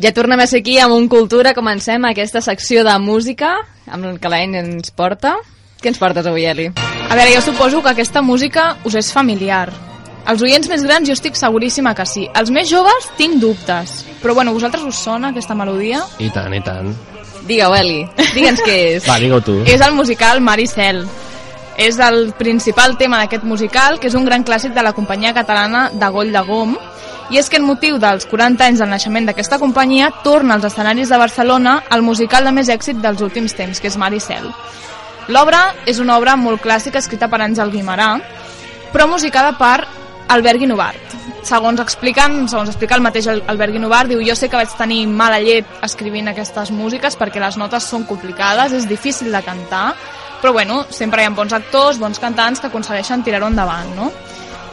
Ja tornem a ser aquí amb un Cultura. Comencem aquesta secció de música amb el que l'Aina ens porta. Què ens portes avui, Eli? A veure, jo suposo que aquesta música us és familiar. Els oients més grans jo estic seguríssima que sí. Els més joves tinc dubtes. Però bueno, vosaltres us sona aquesta melodia? I tant, i tant. Digue-ho, Eli. Digue'ns què és. Va, digue-ho tu. És el musical Maricel. És el principal tema d'aquest musical, que és un gran clàssic de la companyia catalana de Goll de Gom, i és que en motiu dels 40 anys del naixement d'aquesta companyia torna als escenaris de Barcelona el musical de més èxit dels últims temps, que és Maricel. L'obra és una obra molt clàssica escrita per Àngel Guimarà, però musicada per Albert Guinovart. Segons expliquen, segons explica el mateix Albert Guinovart, diu jo sé que vaig tenir mala llet escrivint aquestes músiques perquè les notes són complicades, és difícil de cantar, però bueno, sempre hi ha bons actors, bons cantants que aconsegueixen tirar-ho endavant, no?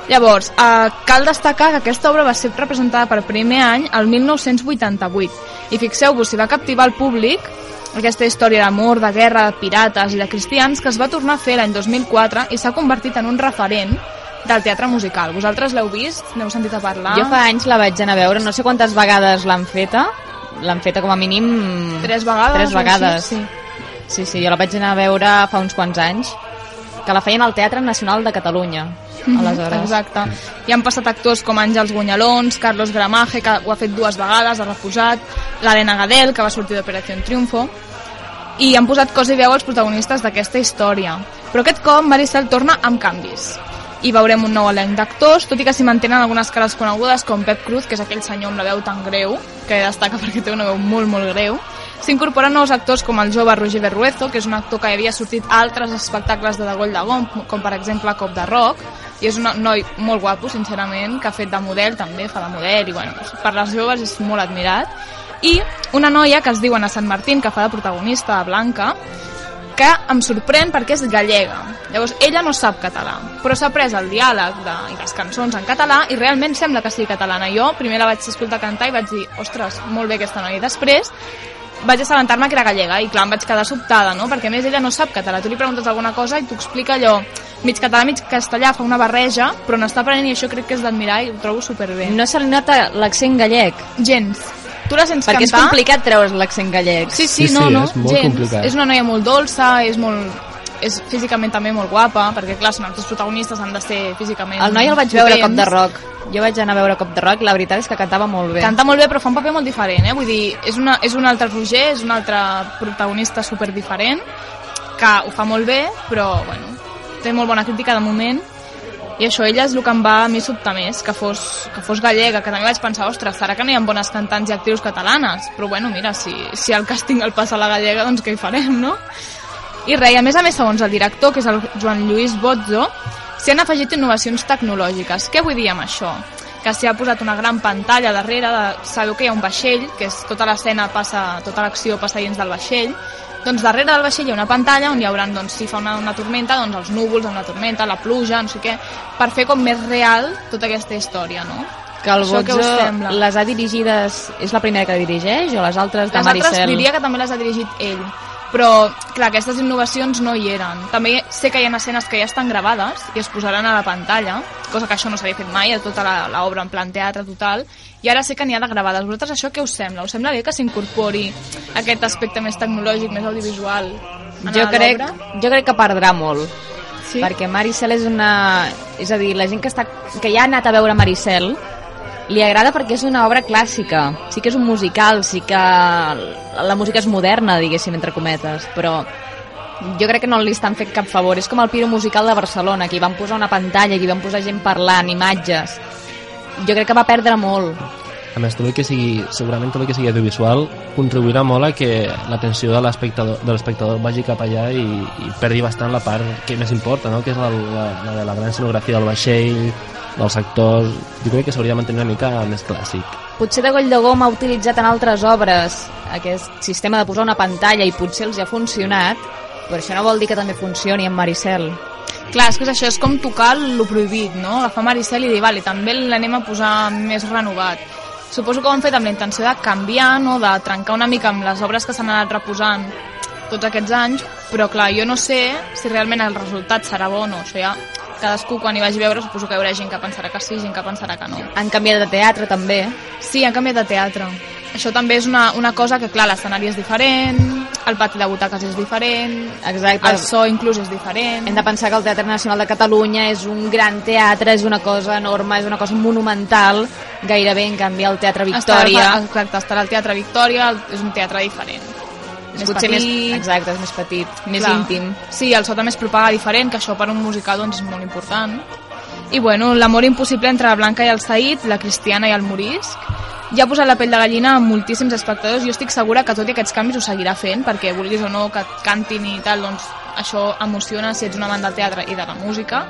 Llavors, eh, cal destacar que aquesta obra va ser representada per primer any el 1988 i fixeu-vos si va captivar el públic aquesta història d'amor, de guerra, de pirates i de cristians que es va tornar a fer l'any 2004 i s'ha convertit en un referent del teatre musical. Vosaltres l'heu vist? N'heu sentit a parlar? Jo fa anys la vaig anar a veure, no sé quantes vegades l'han feta, l'han feta com a mínim... Tres vegades? Tres vegades. Sí, sí, sí, jo la vaig anar a veure fa uns quants anys, que la feien al Teatre Nacional de Catalunya, Mhm, aleshores. Exacte. I han passat actors com Àngels Guanyalons, Carlos Gramaje, que ho ha fet dues vegades, ha reposat, l'Helena Gadel, que va sortir d'Operació Triunfo, i han posat cos i veu als protagonistes d'aquesta història. Però aquest cop Maricel torna amb canvis. I veurem un nou elenc d'actors, tot i que s'hi mantenen algunes cares conegudes com Pep Cruz, que és aquell senyor amb la veu tan greu, que destaca perquè té una veu molt, molt greu. S'incorporen nous actors com el jove Roger Berruezo, que és un actor que havia sortit a altres espectacles de De Goll de Gom, com per exemple Cop de Rock, i és un noi molt guapo, sincerament, que ha fet de model també, fa de model, i bueno, per les joves és molt admirat. I una noia que es diu Ana Sant Martín, que fa de protagonista, de Blanca, que em sorprèn perquè és gallega. Llavors, ella no sap català, però s'ha pres el diàleg de, i les cançons en català i realment sembla que sigui catalana. Jo primer la vaig escoltar cantar i vaig dir, ostres, molt bé aquesta noia. I després vaig assabentar-me que era gallega i clar, em vaig quedar sobtada, no? Perquè a més ella no sap català. Tu li preguntes alguna cosa i t'ho explica allò mig català, mig castellà, fa una barreja, però n'està aprenent i això crec que és d'admirar i ho trobo superbé. No se li nota l'accent gallec, Gens. Tu la sents perquè és cantar? complicat treure's l'accent gallec. Sí, sí, Sí, no, sí, no, és molt gens. complicat. És una noia molt dolça, és molt és físicament també molt guapa, perquè clar, són els protagonistes han de ser físicament El noi el vaig veure Cop de. Rock. Jo vaig anar a veure Cop de Rock i la veritat és que cantava molt bé. Canta molt bé, però fa un paper molt diferent, eh? Vull dir, és, una, és un altre Roger, és un altre protagonista super diferent, que ho fa molt bé, però, bueno, té molt bona crítica de moment, i això, ella és el que em va a mi sobtar més, que fos, que fos gallega, que també vaig pensar, ostres, serà que no hi ha bones cantants i actrius catalanes? Però bueno, mira, si, si el càsting el passa a la gallega, doncs què hi farem, no? I res, i a més a més, segons el director, que és el Joan Lluís Bozzo, s'hi han afegit innovacions tecnològiques. Què vull dir amb això? Que s'hi ha posat una gran pantalla darrere, de, sabeu que hi ha un vaixell, que és tota l'escena passa, tota l'acció passa dins del vaixell, doncs darrere del vaixell hi ha una pantalla on hi haurà, doncs, si fa una, una tormenta, doncs els núvols amb la tormenta, la pluja, no sé què, per fer com més real tota aquesta història, no? Que el Això Bozzo les ha dirigides... És la primera que dirigeix o les altres de Les altres Maricel? diria que també les ha dirigit ell, però clar, aquestes innovacions no hi eren. També sé que hi ha escenes que ja estan gravades i es posaran a la pantalla, cosa que això no s'havia fet mai, a tota la- l'obra en plan teatre total, i ara sé que n'hi ha de gravades. Vosaltres això què us sembla? Us sembla bé que s'incorpori aquest aspecte més tecnològic, més audiovisual en Jo crec, jo crec que perdrà molt. Sí? Perquè Maricel és una... És a dir, la gent que, està, que ja ha anat a veure Maricel li agrada perquè és una obra clàssica. Sí que és un musical, sí que la música és moderna, diguéssim, entre cometes, però jo crec que no li estan fent cap favor. És com el Piro Musical de Barcelona, que hi van posar una pantalla, que hi van posar gent parlant, imatges. Jo crec que va perdre molt. A més, tot que sigui, segurament tot el que sigui audiovisual contribuirà molt a que l'atenció de l'espectador vagi cap allà i, i perdi bastant la part que més importa, no? que és la, la, la de la gran escenografia del vaixell, dels actors... Jo crec que s'hauria de mantenir una mica més clàssic. Potser de Goll de Gom ha utilitzat en altres obres aquest sistema de posar una pantalla i potser els ha funcionat, però això no vol dir que també funcioni amb Maricel. Clar, és que és això, és com tocar lo prohibit, no? Agafar Maricel i dir, vale, també l'anem a posar més renovat. Suposo que ho han fet amb la intenció de canviar, no? de trencar una mica amb les obres que s'han anat reposant tots aquests anys, però clar, jo no sé si realment el resultat serà bo o no, això ja cadascú quan hi vagi a veure suposo que hi haurà gent que pensarà que sí, gent que pensarà que no. Han canviat de teatre també. Sí, han canviat de teatre. Això també és una, una cosa que, clar, l'escenari és diferent, el pati de butaques és diferent, Exacte. el so inclús és diferent. Hem de pensar que el Teatre Nacional de Catalunya és un gran teatre, és una cosa enorme, és una cosa monumental, gairebé en canvi el Teatre Victòria Estar, exacte, estar al Teatre Victòria és un teatre diferent. És potser més, exacte, és més petit, més Clar. íntim. Sí, el so també es propaga diferent, que això per un musical doncs, és molt important. I bueno, l'amor impossible entre la Blanca i el Said, la Cristiana i el Morisc, ja ha posat la pell de gallina a moltíssims espectadors. Jo estic segura que tot i aquests canvis ho seguirà fent, perquè vulguis o no que cantin i tal, doncs això emociona si ets un amant del teatre i de la música.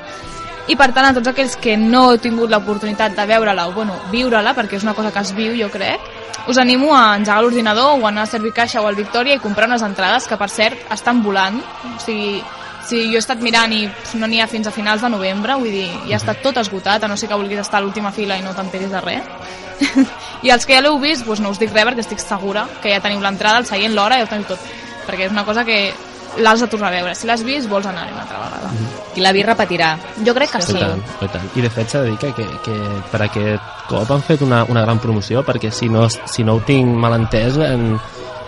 I per tant, a tots aquells que no heu tingut l'oportunitat de veure-la o bueno, viure-la, perquè és una cosa que es viu, jo crec, us animo a engegar l'ordinador o anar a servir caixa o al Victòria i comprar unes entrades que, per cert, estan volant. O sigui, si jo he estat mirant i no n'hi ha fins a finals de novembre, vull dir, ja està tot esgotat, a no ser que vulguis estar a l'última fila i no t'enteris de res. I els que ja l'heu vist, doncs no us dic res perquè estic segura que ja teniu l'entrada, el seient, l'hora, ja ho teniu tot. Perquè és una cosa que l'has de tornar a veure. Si l'has vist, vols anar una altra vegada. I la vi repetirà. Jo crec que I sí. tant, i tant. I de fet s'ha de dir que, que, que per aquest cop han fet una, una gran promoció perquè si no, si no ho tinc mal entès han,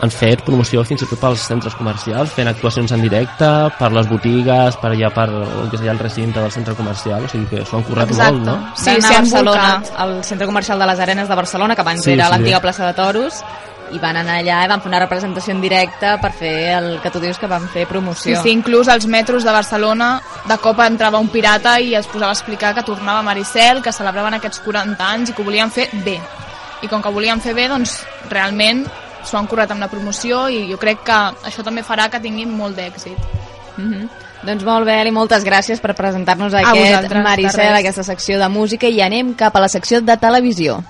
han fet promoció fins i tot pels centres comercials fent actuacions en directe per les botigues, per allà per el que seria el recinte del centre comercial o sigui que s'ho han currat Exacte. molt, no? Sí, van sí, a han Barcelona, volcat. al centre comercial de les Arenes de Barcelona, que abans Sí, era sí. l'antiga plaça de Toros, i van anar allà i van fer una representació en directe per fer el que tu dius que van fer Sí, promoció. sí, inclús als metros de Barcelona de cop entrava un pirata i es posava a explicar que tornava Maricel, que celebraven aquests 40 anys i que ho volien fer bé. I com que volien fer bé, doncs realment s'ho han currat amb la promoció i jo crec que això també farà que tinguin molt d'èxit. Mhm. Doncs molt bé, Eli, moltes gràcies per presentar-nos aquest Maricel, aquesta secció de música, i anem cap a la secció de televisió.